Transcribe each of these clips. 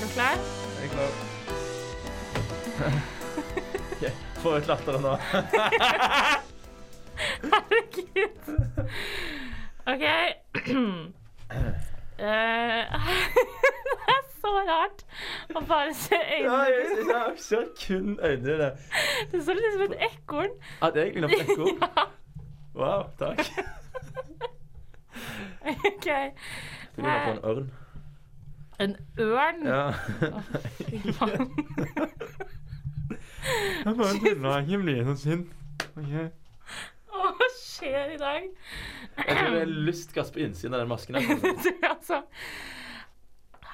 Er du klar? Jeg er klar. Ok, Få ut latteren nå. Herregud. OK. Eh, det er så rart å bare se øynene jeg, Ja, jeg ser kun øynene dine. Du så ut som et ekorn. At jeg er egentlig et ekorn? Ja. Wow, takk. OK. Du ligner på en ørn. En ørn? Ja. Jeg bare tulla. ikke bli så sint. Okay. Hva skjer i dag? Jeg tror det er lystgass på innsiden av den masken. Altså.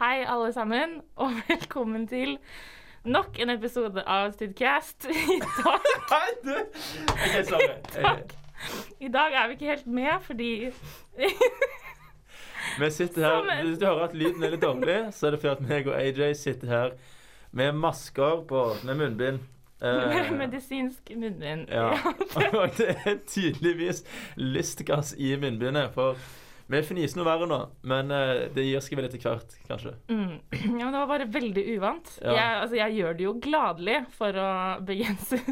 Hei, alle sammen, og velkommen til nok en episode av Studcast. I dag, Nei, du! Ok, sorry. Jeg, I dag er vi ikke helt med fordi vi sitter her, Hvis du hører at lyden er litt dårlig, så er det fordi at meg og AJ sitter her med masker på, med munnbind. Eh, Medisinsk munnbind. Ja. Og det er tydeligvis lystgass i munnbindet. For vi fniser noe verre nå, men eh, det gir seg vel etter hvert, kanskje. Mm. Ja, men det var bare veldig uvant. Ja. Jeg, altså, jeg gjør det jo gladelig for å begrense.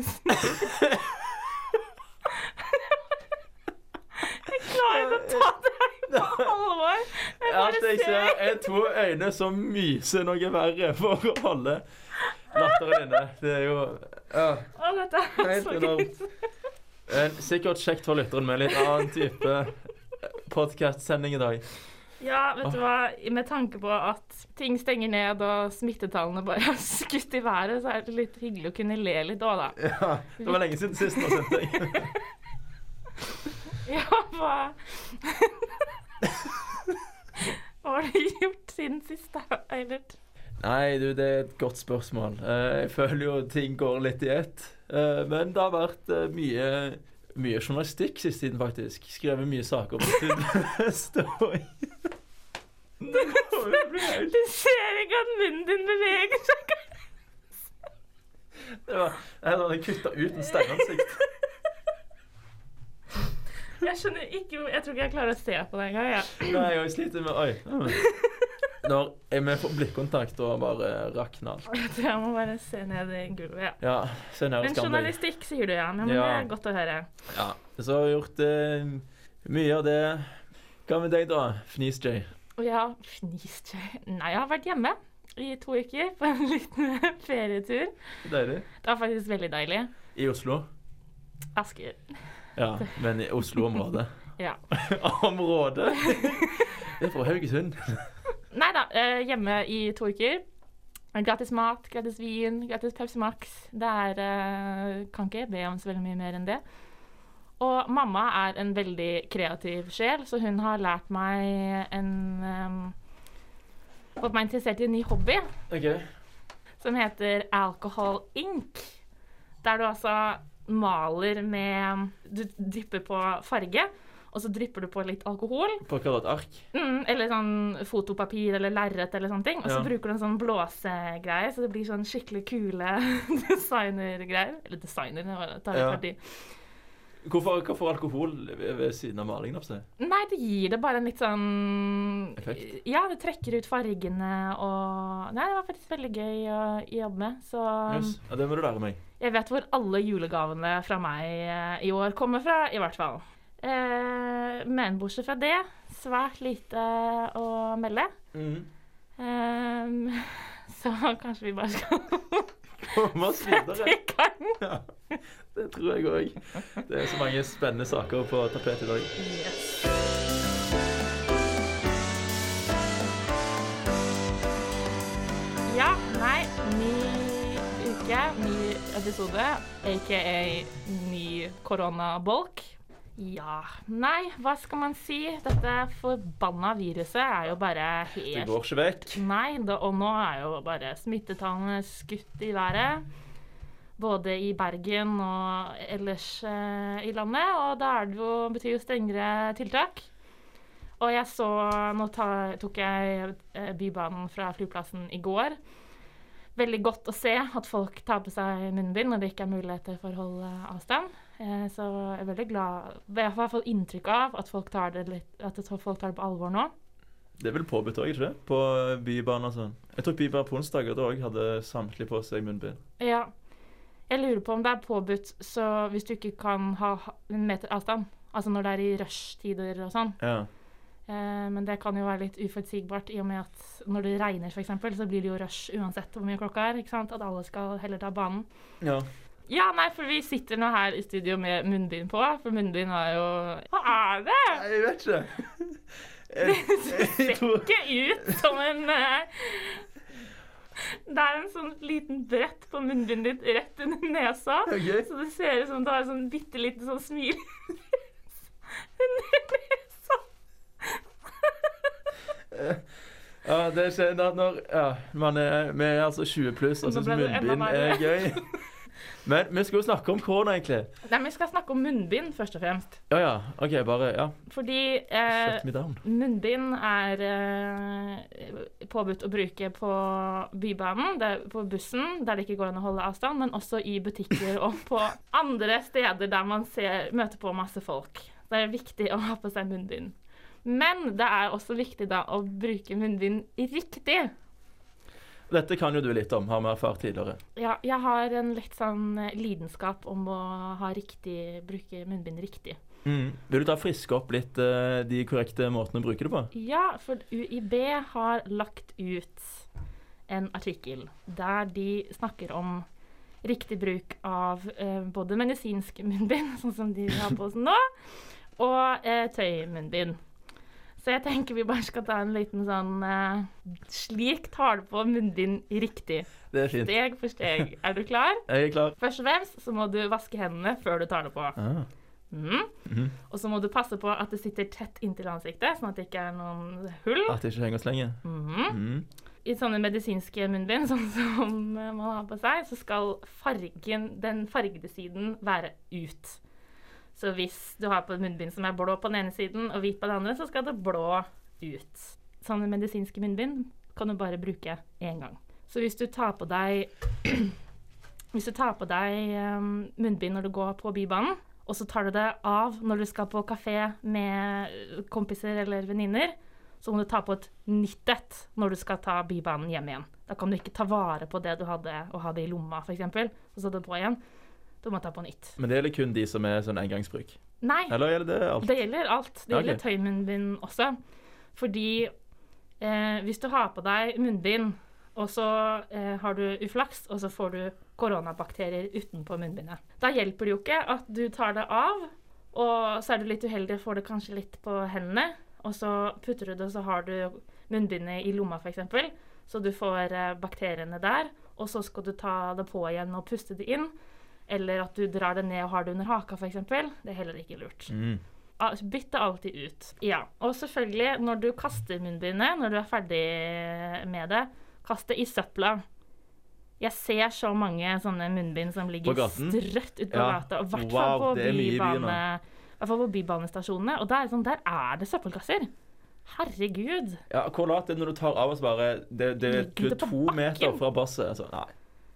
Jeg klarer ikke å ta det alvor. Jeg bare Alt jeg ser, er to øyne som myser noe verre for å holde latteren inne. Det er jo ja, Å, dette er Helt så enormt. en, Sikkert kjekt for lytteren med litt annen type podkast-sending i dag. Ja, vet du hva. Med tanke på at ting stenger ned og smittetallene bare har skutt i været, så er det litt hyggelig å kunne le litt òg, da. Ja, Det var lenge siden sist nå, syntes jeg. Ja, hva Hva har du gjort siden sist, da, Eilert? Nei, du, det er et godt spørsmål. Eh, Jeg føler jo ting går litt i ett. Eh, Men det har vært eh, mye, mye journalistikk siste tiden, faktisk. Skrevet mye saker på Story. Helt- Du ser ikke at munnen din beveger seg. Det var Jeg hadde kutta ut en steinansikt. Jeg skjønner ikke Jeg tror ikke jeg klarer å se på det engang. Ja. Nei, jeg sliter med Oi. Når med får blikkontakt og bare rakner alt. Jeg tror jeg må bare se ned i gulvet. Ja. Ja, se ned og Men journalistikk, sier du, ja. Men Ja. det er godt å høre. Ja, så har vi gjort eh, mye av det. Hva med deg, da? Fnis-J? Ja, fniste Nei, jeg har vært hjemme i to uker på en liten ferietur. Deilig. Det var faktisk veldig deilig. I Oslo? Asker. Ja, men i Oslo-området. Ja. Området? Det er fra Haugesund. Nei da, eh, hjemme i to uker. Gratis mat, gratis vin, gratis Pepsi Max. Det er eh, Kan ikke be om så veldig mye mer enn det. Og mamma er en veldig kreativ sjel, så hun har lært meg en um, Fått meg interessert i en ny hobby okay. som heter Alcohol Ink. Der du altså maler med Du drypper på farge, og så drypper du på litt alkohol. På et ark? Mm, eller sånn fotopapir eller lerret eller sånne ting. Og så Ja. bruker du en sånn blåsegreie, så det blir sånn skikkelig kule designergreier. Eller designer, det tar litt Ja. for. Hvorfor, hvorfor alkohol ved siden av malingen? oppstår? Nei, det gir det bare en litt sånn Effekt? Ja, det trekker ut fargene og Nei, det var faktisk veldig gøy å jobbe med. Så Yes. Ja, det må du lære meg. Jeg vet hvor alle julegavene fra meg eh, i år kommer fra, i hvert fall. Eh, men bortsett fra det, svært lite å melde. Mm. Eh, så kanskje vi bare skal Komme oss videre. i gang. Ja, det tror jeg òg. Det er så mange spennende saker på tapetet i dag. Yes. Ja, nei, ny uke, ny episode, aka ny koronabolk. Ja, nei, hva skal man si? Dette forbanna viruset er jo bare helt Det går ikke vekk. Nei, da, og nå er jo bare smittetallene skutt i været. Både i Bergen og ellers eh, i landet. Og da er det jo, betyr jo strengere tiltak. Og jeg så Nå ta, tok jeg eh, Bybanen fra flyplassen i går. Veldig godt å se at folk tar på seg munnbind når det ikke er muligheter for å holde avstand. Eh, så jeg er veldig glad Jeg har i hvert fall inntrykk av at folk tar det, litt, at folk tar det på alvor nå. Det er vel påbudt òg, ikke det? På bybaner og sånn. Jeg tror bybanen på onsdager. Da òg hadde samtlige på seg munnbind. Ja. Jeg lurer på om det er påbudt så hvis du ikke kan ha- en meter avstand, altså når det er i rushtider og sånn. Ja. Eh, men det kan jo være litt uforutsigbart i og med at når det regner f.eks., så blir det jo rush uansett hvor mye klokka er. ikke sant? At alle skal heller ta banen. ja. Ja, nei, for vi sitter nå her i studio med munnbind på, for munnbind er jo Hva er det? Jeg vet ikke. Det ser ikke ut som en eh, Det er en sånn liten brett på munnbindet ditt rett under nesa. Okay. Så det ser ut som du har en sånn bitte lite sånn smil under nesa. Ja, det skjer at når ja, man er, vi er altså 20 pluss og syns munnbind er gøy. Men vi skal jo snakke om korona, egentlig. Nei, Vi skal snakke om munnbind, først og fremst. Ja ja. OK, bare ja. Fordi eh, munnbind er eh, påbudt å bruke på Bybanen, på bussen der det ikke går an å holde avstand, men også i butikker og på andre steder der man ser, møter på masse folk. Det er viktig å ha på seg munnbind. Men det er også viktig da å bruke munnbind riktig. Dette kan jo du litt om, har vi erfart tidligere. Ja, jeg har en litt sånn eh, lidenskap om å ha riktig, bruke munnbind riktig. Mm. Vil du ta friske opp litt uh, de korrekte måtene å bruke det på? Ja, for UiB har lagt ut en artikkel der de snakker om riktig bruk av uh, både medisinsk munnbind, sånn som de har på oss nå, og uh, tøymunnbind. Så jeg tenker vi bare skal ta en liten sånn uh, Slik tar du på munnbind riktig. Det er fint. Steg for steg. Er du klar? Jeg er klar. Først og fremst så må du vaske hendene før du tar det på. Ah. Mm. Mm. Og så må du passe på at det sitter tett inntil ansiktet, sånn at det ikke er noen hull. At det ikke henger så lenge. Mhm. Mm. I sånne medisinske munnbind, sånn som man har på seg, så skal fargen, den fargede siden være ut. Så hvis du har på et munnbind som er blå på den ene siden og hvit på den andre, så skal det blå ut. Sånne medisinske munnbind kan du bare bruke én gang. Så hvis du tar på deg Hvis du tar på deg eh, munnbind når du går på Bybanen, og så tar du det av når du skal på kafé med kompiser eller venninner, så må du ta på et nytt et når du skal ta Bybanen hjem igjen. Da kan du ikke ta vare på det du hadde og ha det i lomma, f.eks., og så ta det på igjen. Du må ta på nytt. Men det gjelder kun de som er sånn engangsbruk. Nei, Eller gjelder det alt? det gjelder alt. Det gjelder okay. tøymunnbind også. Fordi eh, hvis du har på deg munnbind, og så eh, har du uflaks, og så får du koronabakterier utenpå munnbindet. Da hjelper det jo ikke at du tar det av, og så er du litt uheldig får det kanskje litt på hendene, og så putter du det, og så har du munnbindet i lomma f.eks., så du får eh, bakteriene der, og så skal du ta det på igjen og puste det inn. Eller at du drar det ned og har det under haka, f.eks. Det er heller ikke lurt. Mm. Bytt det alltid ut. Ja. Og selvfølgelig, når du kaster munnbindet, når du er ferdig med det, kast det i søpla. Jeg ser så mange sånne munnbind som ligger strøtt ute på Ja. gata. Og i hvert Wow, på bybane, hvert fall på bybanestasjonene. Og der, sånn, der er det søppelkasser. Herregud. Ja, hvor lat er det når du tar av oss bare Det, det, det, det er to meter bakken? fra fra basset. Altså, nei.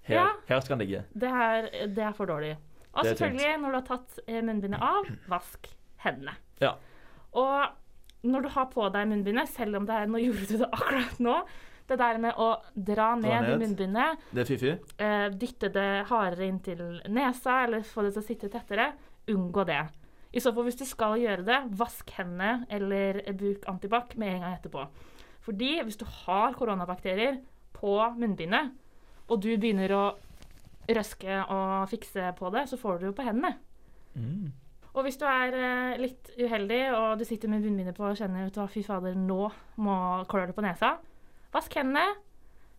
Her, Ja. her skal den ligge. Det er, det er for dårlig. Og selvfølgelig, når du har tatt eh, munnbindet av, vask hendene. Ja. Og når du har på deg munnbindet, selv om det er Nå gjorde du det akkurat nå. Det der med å dra ned, i ned. munnbindet, Det er eh, dytte det hardere inntil nesa, eller få det til å sitte tettere, unngå det. I så fall, hvis du skal gjøre det, vask hendene eller bruk antibac med en gang etterpå. Fordi hvis du har koronabakterier på munnbindet, og du begynner å røske og fikse på det, så får du det jo på hendene. Mm. Og hvis du er eh, litt uheldig og du sitter med bunnbindet på og kjenner at fy fader, nå må klør det på nesa, vask hendene,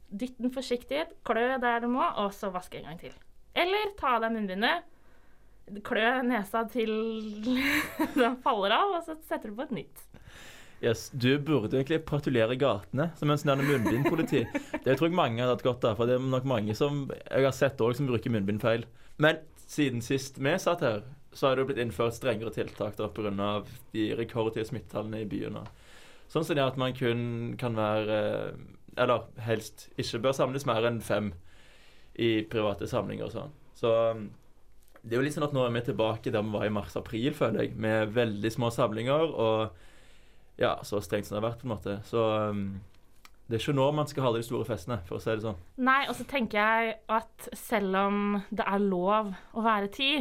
dytt den forsiktig, klø der du må, og så vask en gang til. Eller ta av deg munnbindet, klø nesa til den faller av, og så setter du på et nytt. Yes, Du burde egentlig patruljere gatene som en sånn munnbindpoliti. Det tror jeg mange hadde hatt godt av. For det er nok mange som jeg har sett også, som bruker munnbind feil. Men siden sist vi satt her, så har det jo blitt innført strengere tiltak pga. de rekordhøye smittetallene i byen. Sånn som det at man kun kan være eh, Eller helst ikke bør samles mer enn fem i private samlinger og sånn. Så um, det er jo litt sånn at nå er vi tilbake der vi var i mars-april, føler jeg, med veldig små samlinger. og ja, så strengt som det har vært, på en måte. Så um, det er ikke nå man skal ha de store festene, for å si det sånn. Nei, og så tenker jeg at selv om det er lov å være ti,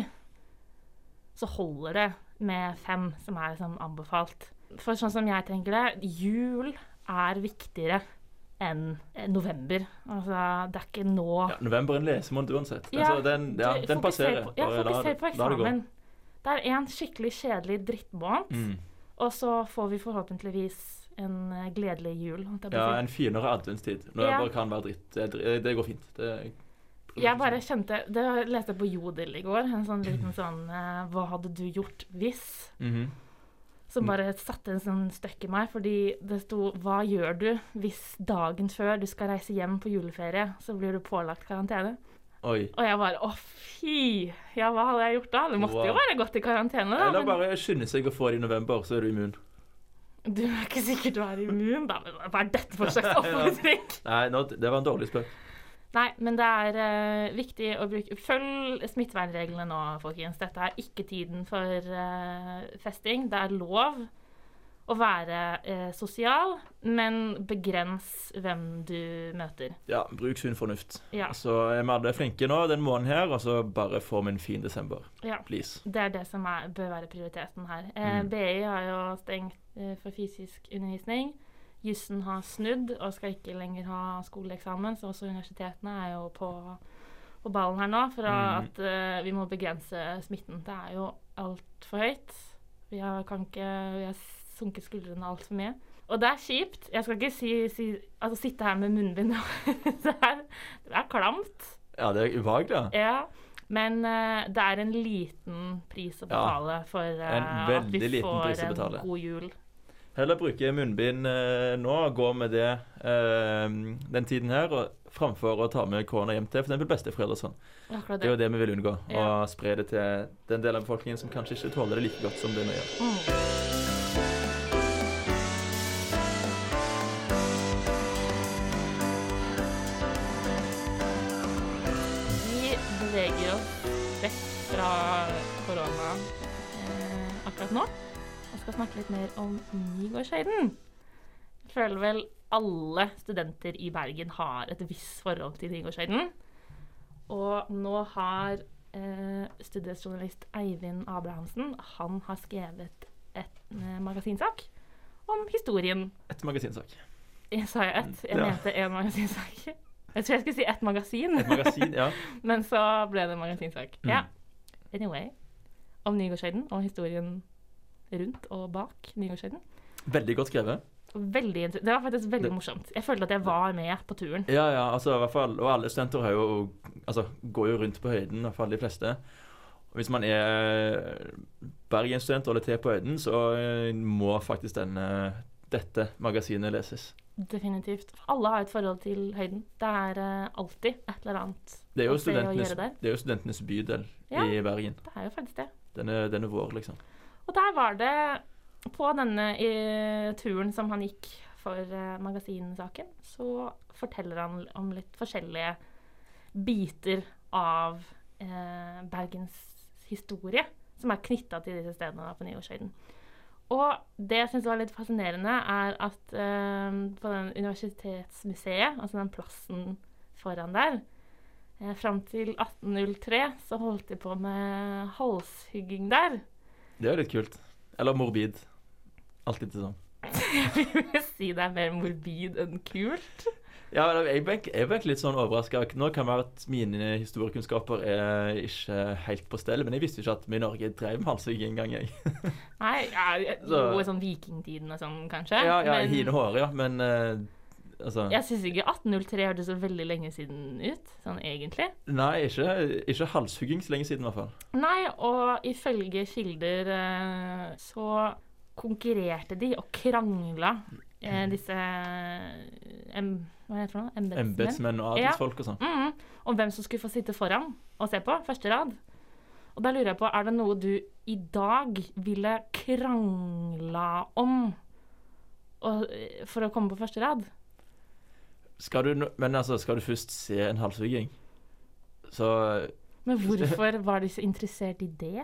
så holder det med fem, som er liksom anbefalt. For sånn som jeg tenker det, jul er viktigere enn november. Altså, det er ikke nå Ja, november er en lesemåned uansett. Ja, så, den, ja, den passerer. På, ja, fokuser på eksamen. det. Det er en skikkelig kjedelig drittmåned, Mm. Og så får vi forhåpentligvis en eh, gledelig jul. Ja, en finere adventstid. November kan være dritt. Det, er det går fint. Det, Jeg bare kjente Det leste jeg på Jodel i går. En sånn liten sånn eh, Hva hadde du gjort hvis? Mhm. Som Mm. bare satte en sånn støkk i meg, fordi det sto Hva gjør du hvis dagen før du skal reise hjem på juleferie, så blir du pålagt karantene? Oi. Og jeg bare Å, fy! Ja, hva hadde jeg gjort da? Det måtte jo Wow. være gått i karantene, da. Eller men- bare skynde seg å få det i november, så er du immun. Du er ikke sikkert du er immun, da. Men hva er dette for slags oppfordring? Nei, nå, det var en dårlig spøk. Nei, men det er uh, viktig å bruke Følg smittevernreglene nå, folkens. Dette er ikke tiden for uh, festing. Det er lov å være eh, sosial, men begrens hvem du møter. Ja, bruk sunn fornuft. Ja. Så er vi alle flinke nå den måneden her, og så bare få vi en fin desember. ja. Please. Det er det som er, bør være prioriteten her. Eh, Mm. BI har jo stengt eh, for fysisk undervisning. Jussen har snudd og skal ikke lenger ha skoleeksamen, så også universitetene er jo på, på ballen her nå for Mm. at eh, vi må begrense smitten. Det er jo altfor høyt. Vi har, kan ikke, vi har sunket skuldrene altfor mye. Og det er kjipt. Jeg skal ikke si, si altså sitte her med munnbind. det, er, det er klamt. Ja, det er ubehagelig. ja. Ja, men uh, det er en liten pris å Ja, betale for uh, at vi liten får å en god jul. Heller bruke munnbind uh, nå gå med det den tiden her, og framfor å ta med korona hjem til f.eks. besteforeldre og sånn. Det. Det er jo det. det vi vil unngå. Ja. Og spre det til den delen av befolkningen som kanskje ikke tåler det like godt som det vi gjør. Mm. Akkurat nå og skal snakke litt mer om Nygårdshøyden. Jeg føler vel alle studenter i Bergen har et visst forhold til Nygårdshøyden. Og nå har eh, studiejournalist Eivind Abrahamsen han har skrevet et eh, magasinsak om historien. Et magasinsak. Jeg sa jeg ett, jeg Ja. mente en magasinsak. Jeg tror jeg skulle si ett magasin, Et magasin, ja. men så ble det magasinsak. Mm. Ja. Anyway. Om Nygårdshøyden og historien rundt og bak Nygårdshøyden. Veldig godt skrevet. Veldig, det var faktisk veldig Det- morsomt. Jeg følte at jeg var med på turen. Ja, ja, altså i hvert fall, og alle studenter har jo, altså, går jo rundt på høyden, i hvert fall de fleste. Hvis man er bergensstudent og holder til på høyden, så eh, må faktisk denne, dette magasinet leses. Definitivt. Alle har et forhold til høyden. Det er eh, alltid et eller annet Det er jo å se og studentenes, gjøre der. det er jo studentenes bydel Ja. i Bergen. Det er jo faktisk det. Den er, den er vår, liksom. Og der var det På denne eh, turen som han gikk for eh, magasinsaken, så forteller han om litt forskjellige biter av eh, Bergens historie som er knytta til disse stedene på Nyårshøyden. Og det jeg syns var litt fascinerende, er at eh, på den universitetsmuseet, altså den plassen foran der, eh, fram til 1803 så holdt de på med halshugging der. Det er jo litt kult. Eller morbid. Alltid sånn. Jeg vil si det er mer morbid enn kult. Ja, jeg ble, jeg ble litt sånn overraska. Nå kan det være at mine historiekunnskaper er ikke helt på stell, men jeg visste ikke at vi i Norge drev med halshugging engang, jeg. Nei, ja, Så- sånn vikingtiden og sånn, kanskje. Ja, ja, men hine håret, ja, men eh, altså jeg syns ikke 1803 hørtes så veldig lenge siden ut, sånn egentlig. Nei, ikke, ikke halshugging så lenge siden, i hvert fall. Nei, og ifølge kilder eh, så konkurrerte de og krangla, eh, disse em, Hva heter det? Embetsmenn? Og adelsfolk og sånn. Mm, om hvem som skulle få sitte foran og se på, første rad. Og da lurer jeg på, er det noe du i dag ville krangla om og, eh, for å komme på første rad? Skal du, men altså, skal du først se en halshugging, så Men hvorfor var de så interessert i det?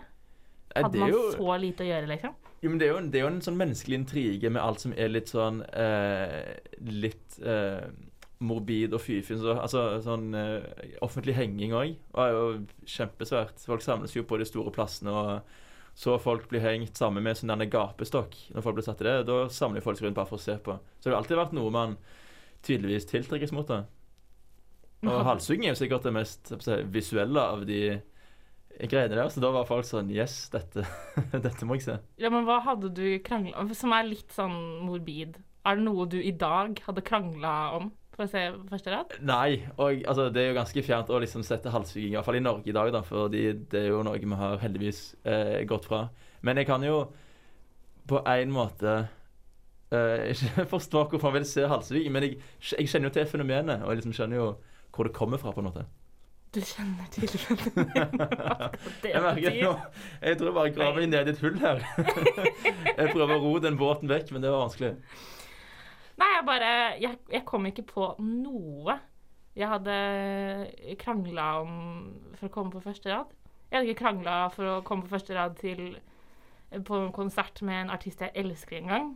Hadde det man jo så lite å gjøre, liksom? Jo, men det er jo, det er jo en sånn menneskelig intrige med alt som er litt sånn eh, Litt eh, morbid og fyfin. Så, altså sånn eh, Offentlig henging òg er jo kjempesvært. Folk samles jo på de store plassene, og så folk blir hengt sammen med sånn gapestokk. Når folk blir satt i det, da samler folk seg rundt bare for å se på. Så det har alltid vært noe man tydeligvis tiltrekkes mot. det. Og halshugging er jo sikkert det mest si, visuelle av de greiene der. Så da var folk sånn Yes, dette, dette må jeg se. Ja, men hva hadde du krangla om, som er litt sånn morbid? Er det noe du i dag hadde krangla om for å se første rad? Nei, og altså, det er jo ganske fjernt å liksom sette halshugging, i hvert fall i Norge i dag, da, fordi det er jo noe vi har heldigvis eh, gått fra. Men jeg kan jo på en måte ikke forstår hvorfor han vil se halshugging, men jeg, jeg kjenner jo til fenomenet, og jeg liksom kjenner jo hvor det kommer fra, på en måte. Du kjenner til fenomenet? Jeg merker nå Jeg tror jeg bare graver meg ned i et hull her. jeg prøver å ro den båten vekk, men det var vanskelig. Nei, jeg bare Jeg, jeg kom ikke på noe jeg hadde krangla om for å komme på første rad. Jeg hadde ikke krangla for å komme på første rad til på en konsert med en artist jeg elsker engang.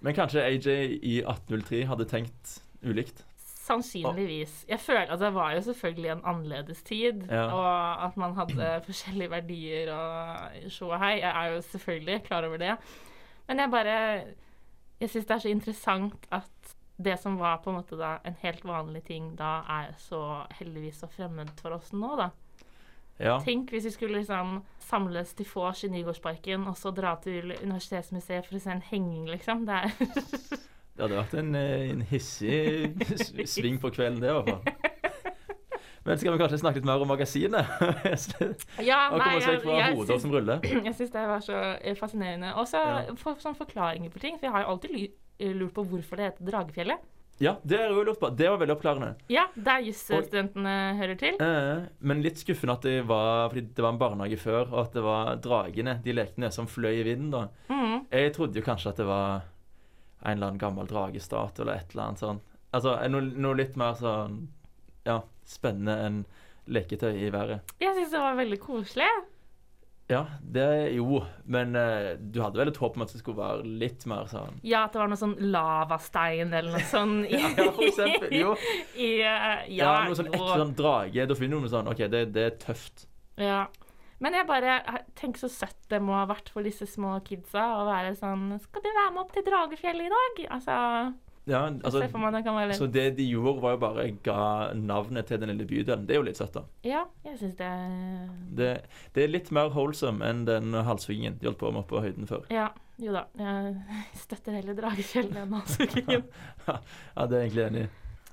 Men kanskje AJ i 1803 hadde tenkt ulikt? Sannsynligvis. Jeg føler at det var jo selvfølgelig en annerledes tid, Ja. og at man hadde forskjellige verdier og sjå og hei. Jeg er jo selvfølgelig klar over det. Men jeg bare Jeg syns det er så interessant at det som var på en måte da en helt vanlig ting da, er så heldigvis så fremmed for oss nå, da. Ja. Tenk hvis vi skulle liksom samles til vors i Nygårdsparken, og så dra til Universitetsmuseet for å se en henging, liksom. Det er Det hadde vært en, eh, en hissig sving på kvelden, det i hvert fall. Men skal vi kanskje snakke litt mer om magasinet? Ja, nei, jeg, jeg, jeg. Jeg syns det var så eh, fascinerende. Og så Ja. for, sånn forklaringer på ting. For jeg har jo alltid lurt på hvorfor det heter Dragefjellet. Ja, det har jeg jo lurt på. Det var veldig oppklarende. Ja, der jusstudentene hører til. Eh, men litt skuffende at det var fordi det var en barnehage før, og at det var dragene, de lekene, som fløy i vinden. da. Mm. Jeg trodde jo kanskje at det var en eller annen gammel dragestat eller et eller annet sånn. Altså noe, noe litt mer sånn ja, spennende enn leketøy i været. Jeg syns det var veldig koselig. Ja, det jo, men uh, du hadde vel et håp om at det skulle være litt mer sånn Ja, at det var noe sånn lavastein eller noe sånn i, Ja, for eksempel. Jo. i uh, Ja, Ja, noe sånn ekte sånn drage. Da finner du noe sånn OK, det, det er tøft. Ja. Men jeg bare tenker så søtt det må ha vært for disse små kidsa å være sånn Skal du være med opp til Dragefjellet i dag? Altså, Ja, altså, det kan så det de gjorde, var jo bare ga navnet til den lille bydelen. Det er jo litt søtt, da. Ja, jeg syns det Det, det er litt mer holdsom enn den halshugingen de holdt på med oppe på høyden før. Ja, jo da. Jeg støtter heller Dragefjellet enn Halshuggingen. Ja, det er jeg egentlig enig i.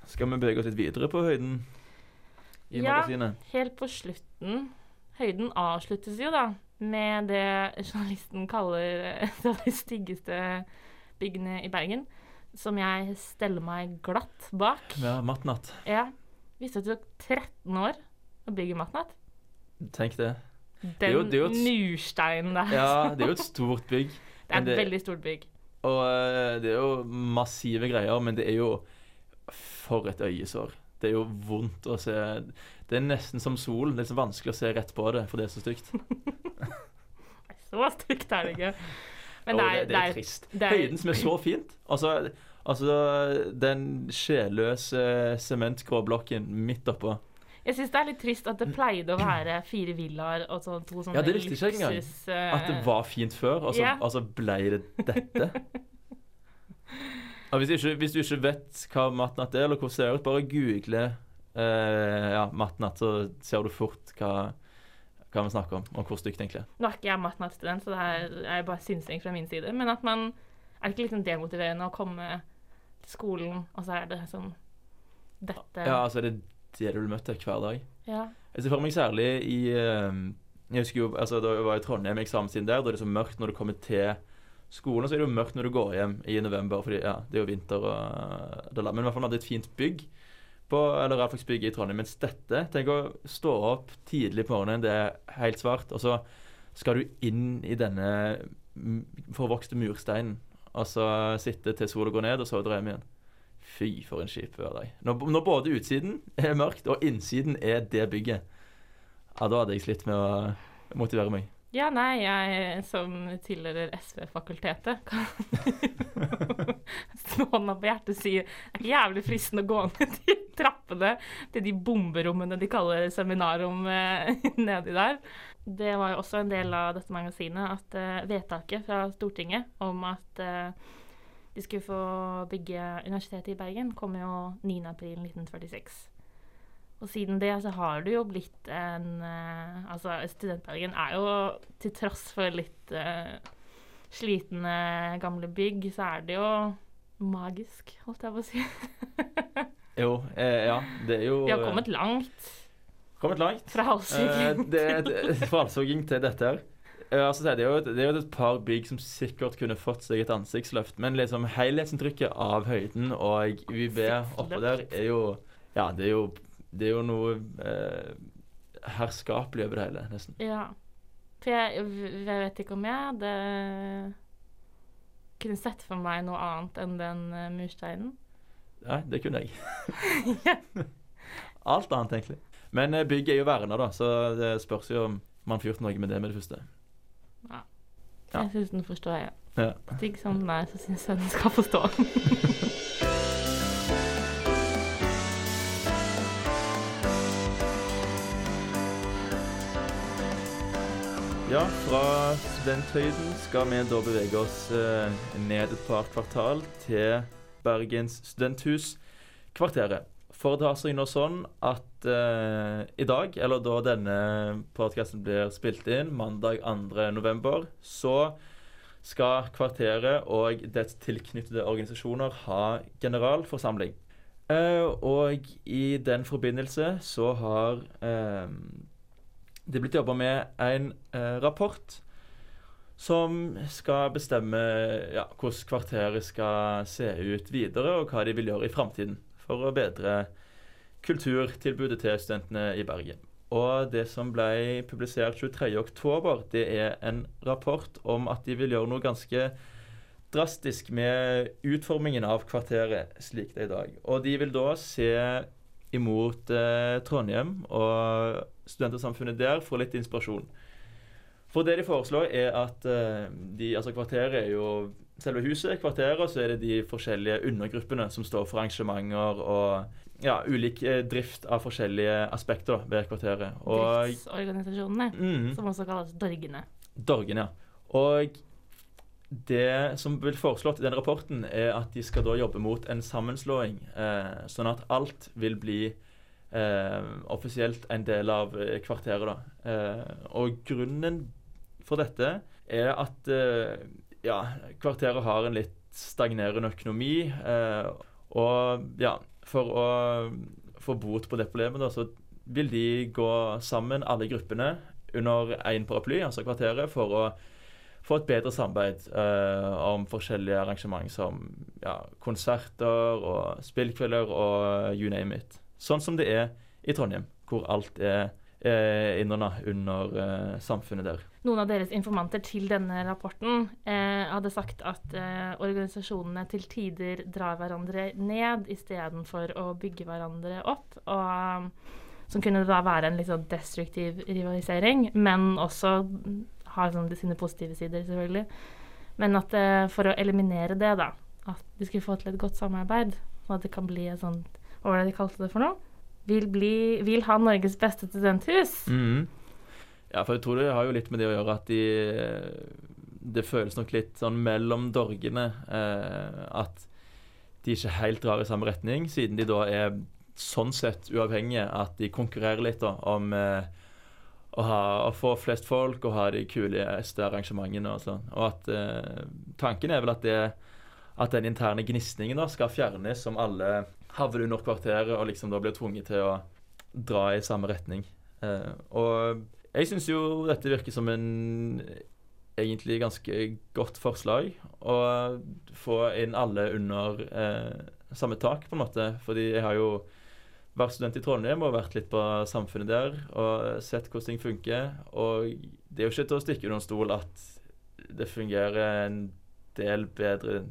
Skal vi bevege oss litt videre på høyden i Ja. magasinet? Helt på slutten Høyden avsluttes jo da med det journalisten kaller det, av styggeste byggene i Bergen. Som jeg steller meg glatt bak. Ja, matnatt. Ja. Visste du at det tok 13 år å bygge Matnatt? Tenk det. Den er jo- det et- mursteinen der. Ja, det er jo et stort bygg. det er et det- veldig stort bygg. Og eh, det er jo massive greier, men det er jo For et øyesår. Det er jo vondt å se Det er nesten som sol. Det er liksom vanskelig å se rett på det, for det er så stygt. Så stygt er det ikke. Men det er, det, det er trist. det er- Høyden som er så fint. Altså, altså den sjelløse sementgrå blokken midt oppå. Jeg syns det er litt trist at det pleide å være fire villaer og så to sånne Ja, det visste ikke engang. eh, At det var fint før, og så, Ja. og så ble det dette. Hvis, du ikke, hvis du ikke vet hva matnatt er, eller hvordan det ser ut, bare google eh, ja, matnatt, så ser du fort hva, hva vi snakker om, og hvor stygt det egentlig. Nå er ikke jeg matnattstudent, så det er, er bare synsing fra min side. Men at man Er det ikke litt sånn demotiverende å komme til skolen, og så er det sånn Dette Ja, altså, det er det du vil møte hver dag. Ja. Jeg ser for meg særlig i eh, Jeg husker jo, altså Da jeg var i Trondheim i eksamenstiden der, da er det så mørkt når du kommer til skolen. Så er det jo mørkt når du går hjem i november, fordi ja, det er jo vinter. og det Men i hvert fall vi hadde et fint bygg på eller realfagsbygg i Trondheim. Mens dette Tenk å stå opp tidlig på morgenen, det er helt svart, og så skal du inn i denne forvokste mursteinen, og så sitte til sola går ned, og så dra hjem igjen. Fy, for en kjip hverdag. Når, når både utsiden er mørkt, og innsiden er det bygget, ja, da hadde jeg slitt med å motivere meg. Ja, nei, jeg som tilhører SV-fakultetet, kan med hånda på hjertet si det er jævlig fristende å gå ned de trappene til de bomberommene de kaller seminarrom eh, nedi der. Det var jo også en del av dette magasinet at uh, vedtaket fra Stortinget om at uh, de skulle få bygge Universitetet i Bergen, kom jo 9.4.1946. Og siden det så har det jo blitt en eh, Altså, Studentbergen er jo til tross for litt uh, slitne gamle bygg, så er det jo magisk, holdt jeg på å si. Jo, eh, ja. Det er jo Vi har kommet langt kommet langt. fra Eh, halshugging. fra halshugging til dette her. Eh, altså, det, er jo, et- det er jo et par bygg som sikkert kunne fått seg et ansiktsløft, men liksom helhetsinntrykket av høyden og UiB oppå der er jo Ja, det er jo, det er jo noe eh, herskapelig over det hele, nesten. Ja. For jeg, jeg vet ikke om jeg hadde kunne sett for meg noe annet enn den eh, mursteinen. Nei, det kunne jeg. Alt annet, egentlig. Men eh, bygget er jo verna, da, så det spørs jo om man får gjort noe med det med det første. Ja. Jeg syns den forstår jeg. Ja. Stygg som den er, så syns jeg den skal forstå. Ja, fra studenthøyden skal vi da bevege oss eh, ned et par kvartal til Bergens studenthus, kvarteret. For det har seg nå sånn at eh, i dag, eller da denne podkasten blir spilt inn, mandag 2. november, så skal kvarteret og dets tilknyttede organisasjoner ha generalforsamling. Eh, og i den forbindelse så har eh, det er blitt jobba med en eh, rapport som skal bestemme ja, hvordan kvarteret skal se ut videre, og hva de vil gjøre i framtiden for å bedre kulturtilbudet til studentene i Bergen. Og det som ble publisert 23.10, det er en rapport om at de vil gjøre noe ganske drastisk med utformingen av kvarteret slik det er i dag. Og de vil da se imot eh, Trondheim og studentersamfunnet der for litt inspirasjon. For det de foreslår, er at eh, de, altså kvarteret er jo selve huset, kvarteret, og så er det de forskjellige undergruppene som står for arrangementer og ja, ulik eh, drift av forskjellige aspekter ved kvarteret. Og Driftsorganisasjonene, mm, som også kalles Dorgene. Dorgene, ja. Og det som blir foreslått i den rapporten, er at de skal da jobbe mot en sammenslåing, eh, sånn at alt vil bli offisielt en del av eh, kvarteret. da. Eh, og grunnen for dette er at eh, ja, kvarteret har en litt stagnerende økonomi. eh, og ja, for å få bot på det problemet, da, så vil de gå sammen, alle gruppene, under én paraply, altså kvarteret, for å få et bedre samarbeid eh, om forskjellige arrangement som ja, konserter og spillkvelder og you name it. Sånn som det er i Trondheim, hvor alt er eh, under eh, samfunnet der. Noen av deres informanter til denne rapporten eh, hadde sagt at eh, organisasjonene til tider drar hverandre ned istedenfor å bygge hverandre opp. Og, som kunne da være en litt sånn destruktiv rivalisering, men også har sånn sine positive sider, selvfølgelig. Men at eh, for å eliminere det, da, at de skulle få til et godt samarbeid, og at det kan bli et sånt Hva var det de kalte det for noe? Vil, bli, vil ha Norges beste studenthus. Mhm. Ja, for jeg tror det har jo litt med det å gjøre at de Det føles nok litt sånn mellom dorgene eh, at de ikke helt drar i samme retning, siden de da er sånn sett uavhengige at de konkurrerer litt da om eh, å, ha, å få flest folk og ha de kuleste arrangementene og sånn. Og at eh, tanken er vel at, det, at den interne gnisningen da skal fjernes som alle havner under kvarteret og liksom da blir tvunget til å dra i samme retning. Eh, og jeg syns jo dette virker som en egentlig ganske godt forslag. Å få inn alle under eh, samme tak, på en måte. Fordi jeg har jo vært student i Trondheim og vært litt på samfunnet der og sett hvordan ting funker. Og det er jo ikke til å stikke under en stol at det fungerer en del bedre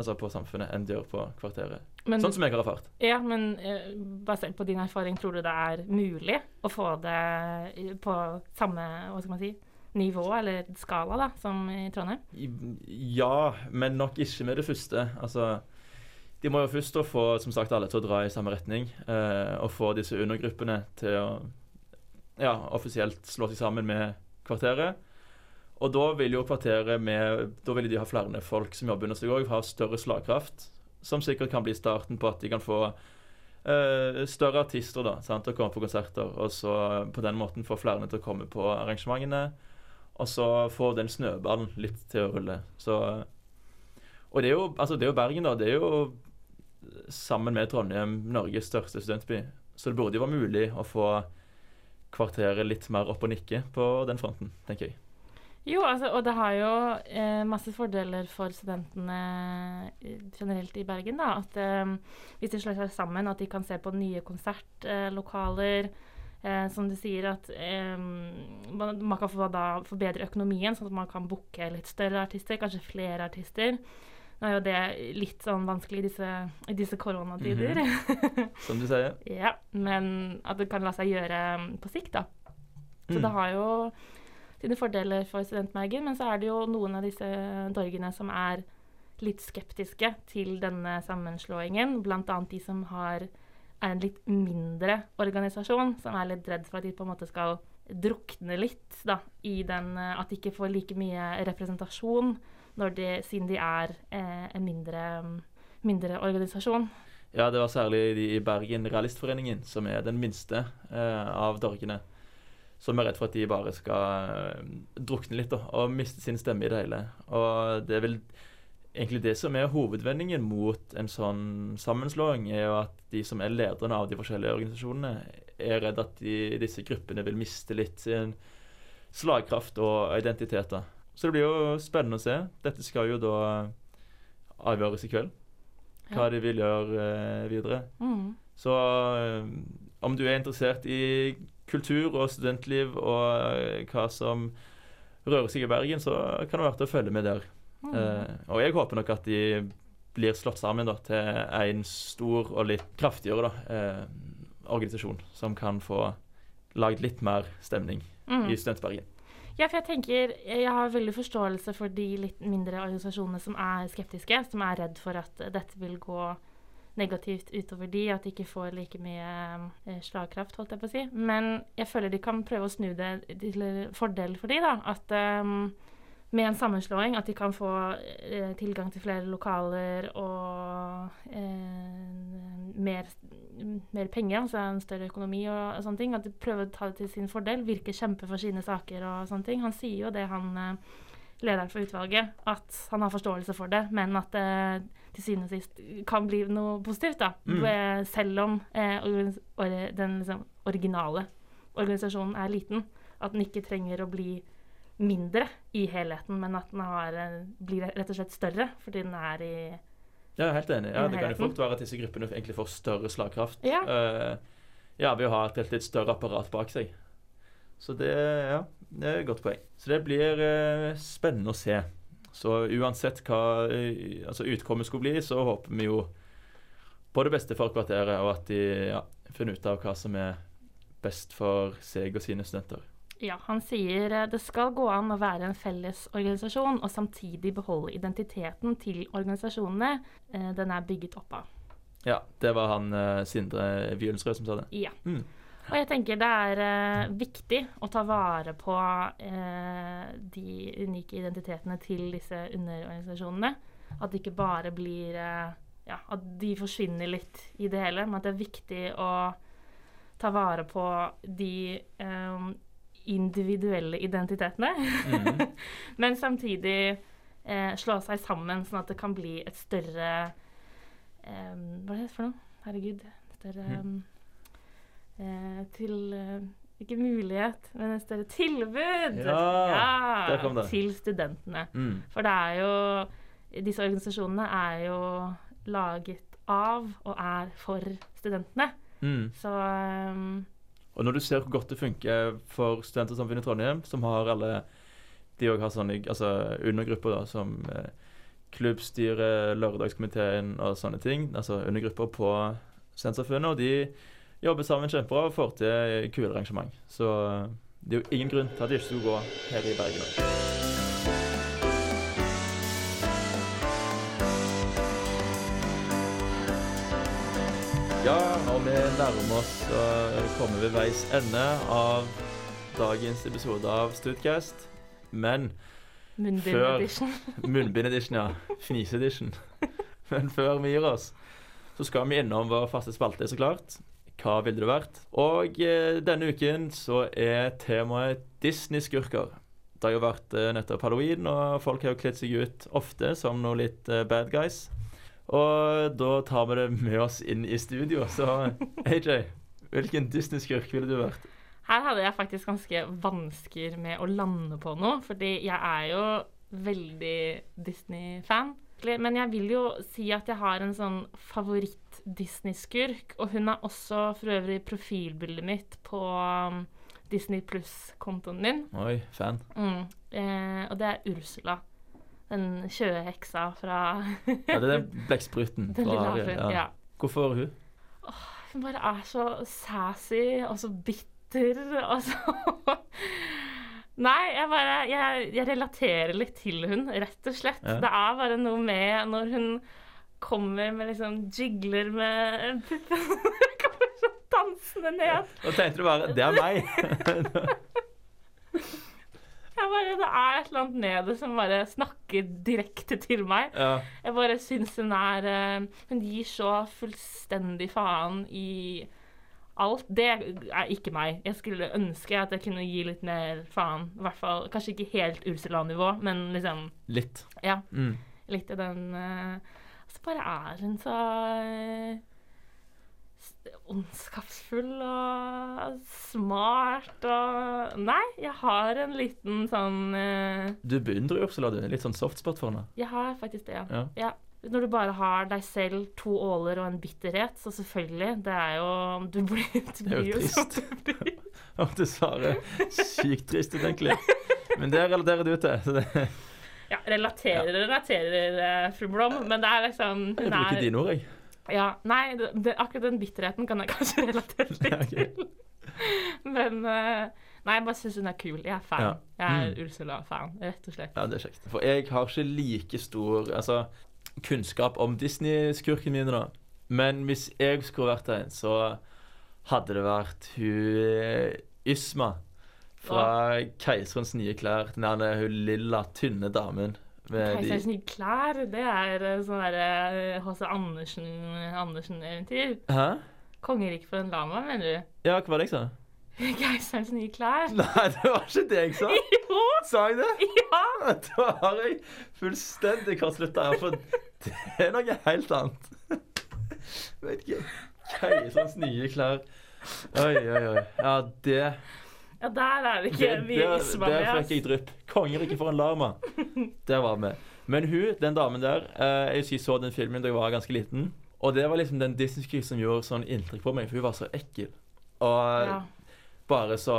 altså på samfunnet enn det gjør på kvarteret. Men, Sånn som jeg har erfart. Ja, men uh, basert på din erfaring, tror du det er mulig å få det på samme Hva skal man si? nivå eller skala da, som i Trondheim? Ja, men nok ikke med det første. Altså, de må jo først få som sagt, alle til å dra i samme retning. Uh, og få disse undergruppene til å ja, offisielt slå seg sammen med kvarteret. Og da vil jo kvarteret med Da vil de ha flere folk som jobber under seg òg, ha større slagkraft. Som sikkert kan bli starten på at de kan få uh, større artister da, sant, til å komme på konserter. Og så på den måten få flere til å komme på arrangementene. Og så få den snøballen litt til å rulle. Så Og det er jo, altså det er jo Bergen, da. Det er jo sammen med Trondheim Norges største studentby. Så det burde jo være mulig å få kvarteret litt mer opp og nikke på den fronten, tenker jeg. Jo, altså, og det har jo eh, masse fordeler for studentene eh, generelt i Bergen. da, at eh, Hvis de slår seg sammen, at de kan se på nye konsertlokaler. Eh, som du sier, at eh, man, man, kan få da forbedre økonomien, sånn at man kan booke litt større artister, kanskje flere artister. Nå er jo det litt sånn vanskelig i disse, disse koronatider. Mm -hmm. Som du sier. ja, men at det kan la seg gjøre mm, på sikt, da. Så mm. det har jo sine fordeler for studentmergen, men så er det jo noen av disse dorgene som er litt skeptiske til denne sammenslåingen. Bl.a. de som har, er en litt mindre organisasjon, som er litt redd for at de på en måte skal drukne litt da, i den At de ikke får like mye representasjon de, siden de er eh, en mindre, mindre, organisasjon. Ja, det var særlig de i Bergen Realistforeningen, som er den minste eh, av dorgene som er redd for at de bare skal eh, drukne litt da, og miste sin stemme i det hele. Og det er vel egentlig det som er hovedvendingen mot en sånn sammenslåing, er jo at de som er lederne av de forskjellige organisasjonene, er redd at de, disse gruppene vil miste litt sin slagkraft og identiteter. Så det blir jo spennende å se. Dette skal jo da avgjøres i kveld. Hva de vil gjøre eh, videre. Mm. Så eh, om du er interessert i kultur og studentliv og eh, hva som rører seg i Bergen, så kan det være verdt å følge med der. Mm. Uh, og jeg håper nok at de blir slått sammen da, til en stor og litt kraftigere da, uh, organisasjon som kan få lagd litt mer stemning mm. i Studentbergen. Ja, for jeg tenker, jeg har veldig forståelse for de litt mindre organisasjonene som er skeptiske, som er redd for at dette vil gå negativt utover de, at de ikke får like mye eh, slagkraft, holdt jeg på å si. Men jeg føler de kan prøve å snu det til fordel for de, da. At um, med en sammenslåing at de kan få eh, tilgang til flere lokaler og eh, mer, mer, penger, altså en større økonomi og, og, sånne ting. At de prøver å ta det til sin fordel, virke kjempe for sine saker og sånne ting. Han sier jo det, han eh, lederen for utvalget, at han har forståelse for det, men at det til syvende og sist kan bli noe positivt. da, mm. Eh, selv om eh, den liksom, originale organisasjonen er liten. At den ikke trenger å bli mindre i helheten, men at den har, eh, blir rett og slett større fordi den er i Ja, jeg er helt enig. Ja, det kan jo fort være at disse gruppene egentlig får større slagkraft. Ja. Uh, ja, ved å ha et, et større apparat bak seg. Så det, ja, det er et godt poeng. Så det blir eh, spennende å se. Så uansett hva uh, altså utkommet skulle bli, så håper vi jo på det beste for kvarteret, og at de ja, finner ut av hva som er best for seg og sine studenter. Ja, han sier uh, det skal gå an å være en felles organisasjon og samtidig beholde identiteten til organisasjonene den er bygget opp av. Ja, det var han Sindre Violensrød som sa det. Ja. Mm. Og jeg tenker det er eh, viktig å ta vare på eh, de unike identitetene til disse underorganisasjonene. At det ikke bare blir eh, Ja, at de forsvinner litt i det hele. Men at det er viktig å ta vare på de eh, individuelle identitetene. Mm. Men samtidig eh, slå seg sammen, sånn at det kan bli et større eh, Hva er det for noe? Herregud. Større mm til eh, ikke mulighet, men et større tilbud ja, det. til studentene. Mm. For det er jo Disse organisasjonene er jo laget av og er for studentene. Mm. Så um, Og når du ser hvor godt det funker for Studentersamfunnet i Trondheim, som har alle De òg har sånne altså undergrupper da, som eh, klubbstyret, lørdagskomiteen og sånne ting. Altså undergrupper på Studentersamfunnet. Og de jobber sammen kjempebra og får til kule arrangement. Så Det er jo ingen grunn til at det ikke skulle gå her i Bergen. Ja, og vi nærmer oss og kommer ved veis ende av dagens episode av Studcast. Men Munnbind Før- edition. Munnbind-edition, ja. Fnise-edition. Men før vi gir oss, så skal vi innom vår faste spalte, så klart. Hva ville det vært? Og eh, denne uken så er temaet Disney-skurker. Det har jo vært eh, nettopp halloween, og folk har jo kledd seg ut ofte som noe litt eh, bad guys. Og da tar vi det med oss inn i studio. Så AJ, hvilken Disney-skurk ville du vært? Her hadde jeg faktisk ganske vansker med å lande på noe, fordi jeg er jo veldig Disney-fan. Men jeg vil jo si at jeg har en sånn favoritt-Disney-skurk, og hun er også for øvrig profilbildet mitt på um, Disney Pluss-kontoen min. Oi, fan. Mm. Eh, og det er Ursula. Den kjøheksa fra Ja, det er den blekkspruten. Den fra lille havfruen. Ja. Hvorfor hun? Hun bare er så sassy og så bitter og så Nei, jeg bare jeg, jeg relaterer litt til hun, rett og slett. Ja. Det er bare noe med når hun kommer med liksom jigler med puppen Kommer sånn dansende ned. Og tenkte du bare Det er meg. Jeg bare, det er et eller annet med det som bare snakker direkte til meg. ja. Jeg bare syns hun er eh, Hun gir så fullstendig faen i alt. Det er ikke meg. Jeg skulle ønske at jeg kunne gi litt mer faen. I hvert fall kanskje ikke helt Ursula-nivå, men liksom Litt. Ja, Mm. litt i den uh, Så bare er hun så eh, ondskapsfull og smart og Nei, jeg har en liten sånn uh... Du beundrer Ursula, du. Litt sånn softspot for henne. Jeg har faktisk det, ja. Ja. ja. Når du bare har deg selv, to åler og en bitterhet, så selvfølgelig. Det er jo Du blir, du Det er jo trist. du blir. Det svarer sykt trist egentlig. Men det relaterer du til. Så det, Ja, relaterer, relaterer, eh, fru Blom, men det er liksom jeg bruker er, dine ord, jeg. ja, Nei, det, akkurat den bitterheten kan jeg kanskje relatere litt til. Men eh, Nei, jeg bare syns hun er kul. Jeg er fan. Ja. Jeg er Mm. Ursula-fan, rett og slett. Ja, det er kjekt. For jeg har ikke like stor altså, kunnskap om Disney-skurkene mine, da. Men hvis jeg skulle vært der, så hadde det vært hun eh, Ysma fra 'Keiserens nye klær'. Den der hun lilla, tynne damen. Keiserens nye klær, det er eh, sånn derre H.C. Andersen- Andersen-eventyr. Hæ? Kongeriket for en lama, mener du? Ja, hva var det jeg sa? Keiserens nye klær? Nei, det var ikke det jeg sa. Jo! Sa jeg det? Ja! Da har jeg fullstendig kortslutta her, for det er noe helt annet. Vet ikke. Keiserens nye klær. Oi, oi, oi. Ja, det Ja, der er det ikke mye Der, isma der med. fikk jeg drypp. Kongeriket for en lama. Der var vi. Men hun, den damen der eh, Jeg husker jeg så den filmen da jeg var ganske liten. Og det var liksom den Disney-skrik som gjorde sånn inntrykk på meg, for hun var så ekkel. Og Ja. Bare så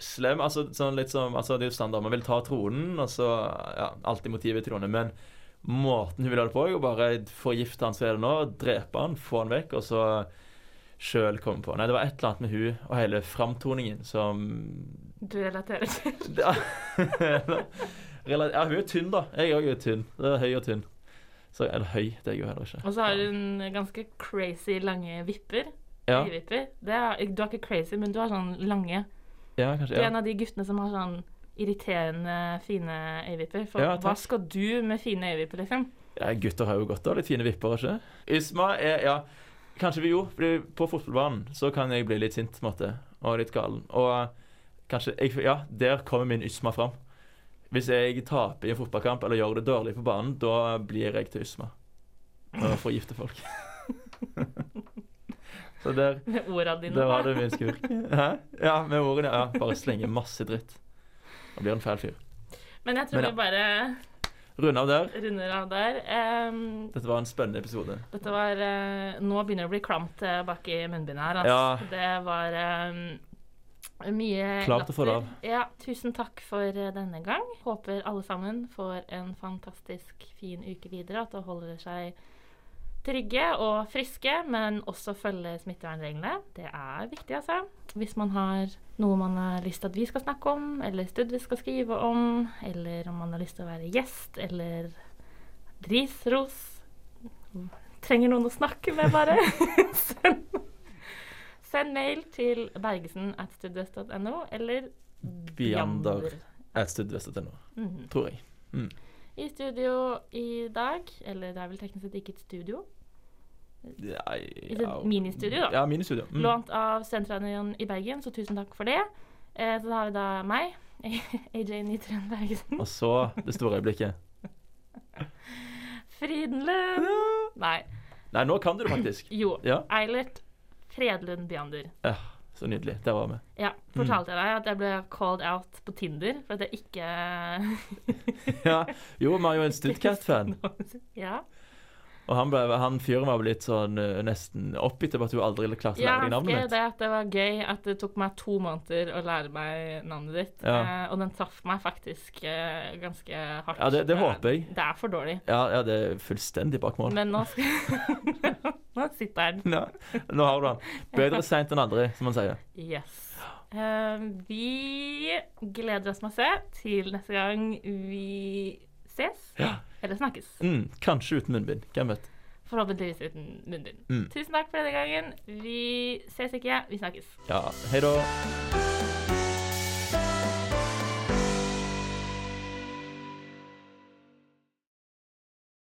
slem. Altså, sånn litt som, altså, det er jo standard. Man vil ta tronen, og så ja, alltid motivet trone. tronen. Men måten hun vil ha det på, er jo bare forgifte han som er det nå, drepe han, få han vekk, og så sjøl komme på. Nei, det var et eller annet med hun og hele framtoningen som Du relaterer til ja, ja, hun er tynn, da. Jeg òg er tynn. Det er høy og tynn. Så, eller høy, det er jeg jo heller ikke. Og så har hun ganske crazy lange vipper. Ja, Øyevipper. Det er, du er ikke crazy, men du har sånn lange. ja kanskje. Du er Ja. en av de guttene som har sånn irriterende fine øyevipper. For Ja, hva skal du med fine øyevipper, liksom? Ja, gutter har jo godt av litt fine vipper, ikke Ysma er Ja, kanskje vi jo. Fordi på fotballbanen så kan jeg bli litt sint, på en måte. Og litt galen. Og kanskje jeg, Ja, der kommer min Ysma fram. Hvis jeg taper i en fotballkamp eller gjør det dårlig på banen, da blir jeg til Ysma. Og forgifter folk. så der, Med orda dine. der var det du min skurk. Hæ? Ja, med ordene. Ja, bare slenge masse dritt. Da blir han fæl fyr. Men jeg tror Men ja. vi bare Runder av der. runder av der. Um, Dette var en spennende episode. dette var uh, Nå begynner det å bli klamt uh, bak i munnbindet her. Altså. Ja. Det var um, mye Klart å få det av. Ja, tusen takk for eh, denne gang. Håper alle sammen får en fantastisk fin uke videre. At det holder seg trygge og friske, men også følge smittevernreglene. Det er viktig, altså. Hvis man har noe man har lyst til at vi skal snakke om, eller studie vi skal skrive om, eller om man har lyst til å være gjest, eller ris, ros Trenger noen å snakke med, bare. send, send mail til bergesen at studvest.no, eller Bjander at studvest.no, mm. tror jeg. I studio i dag, eller det er vel teknisk sett ikke et studio, Ja, ja, ministudio, da. Ja, ministudio. Mm. Lånt av Studentradioen i Bergen, så tusen takk for det. Eh, så har vi da meg, AJ Nytrøen Bergesen. Og så det store øyeblikket. Frydenlund Nei. Nei, nå kan du det faktisk. Jo. Ja, Eilert Fredlund Bjander. så nydelig. Der var vi. Ja, fortalte jeg deg at jeg ble called out på Tinder for at jeg ikke Ja. Jo, vi har jo en Studcast-fan. Ja. Og han, ble, han fyren var vel litt sånn eh, nesten oppgitt over at du aldri klarte å Ja, lære deg navnet ditt. mitt. det at det var gøy at det tok meg to måneder å lære meg navnet ditt. Ja. Eh, og den traff meg faktisk eh, ganske hardt. Ja, det, det er- håper jeg. Det er for dårlig. Ja, ja, det er fullstendig bak mål. Men nå, skal... nå sitter den. Ja, nå har du han. Bedre seint enn aldri, som man sier. Yes. Eh, vi gleder oss masse til neste gang vi ses. Ja. Eller snakkes. Mm, kanskje uten munnbind. Hvem vet. Forhåpentligvis uten munnbind. Mm. Tusen takk for denne gangen. Vi ses ikke, vi snakkes. Ja, hei da.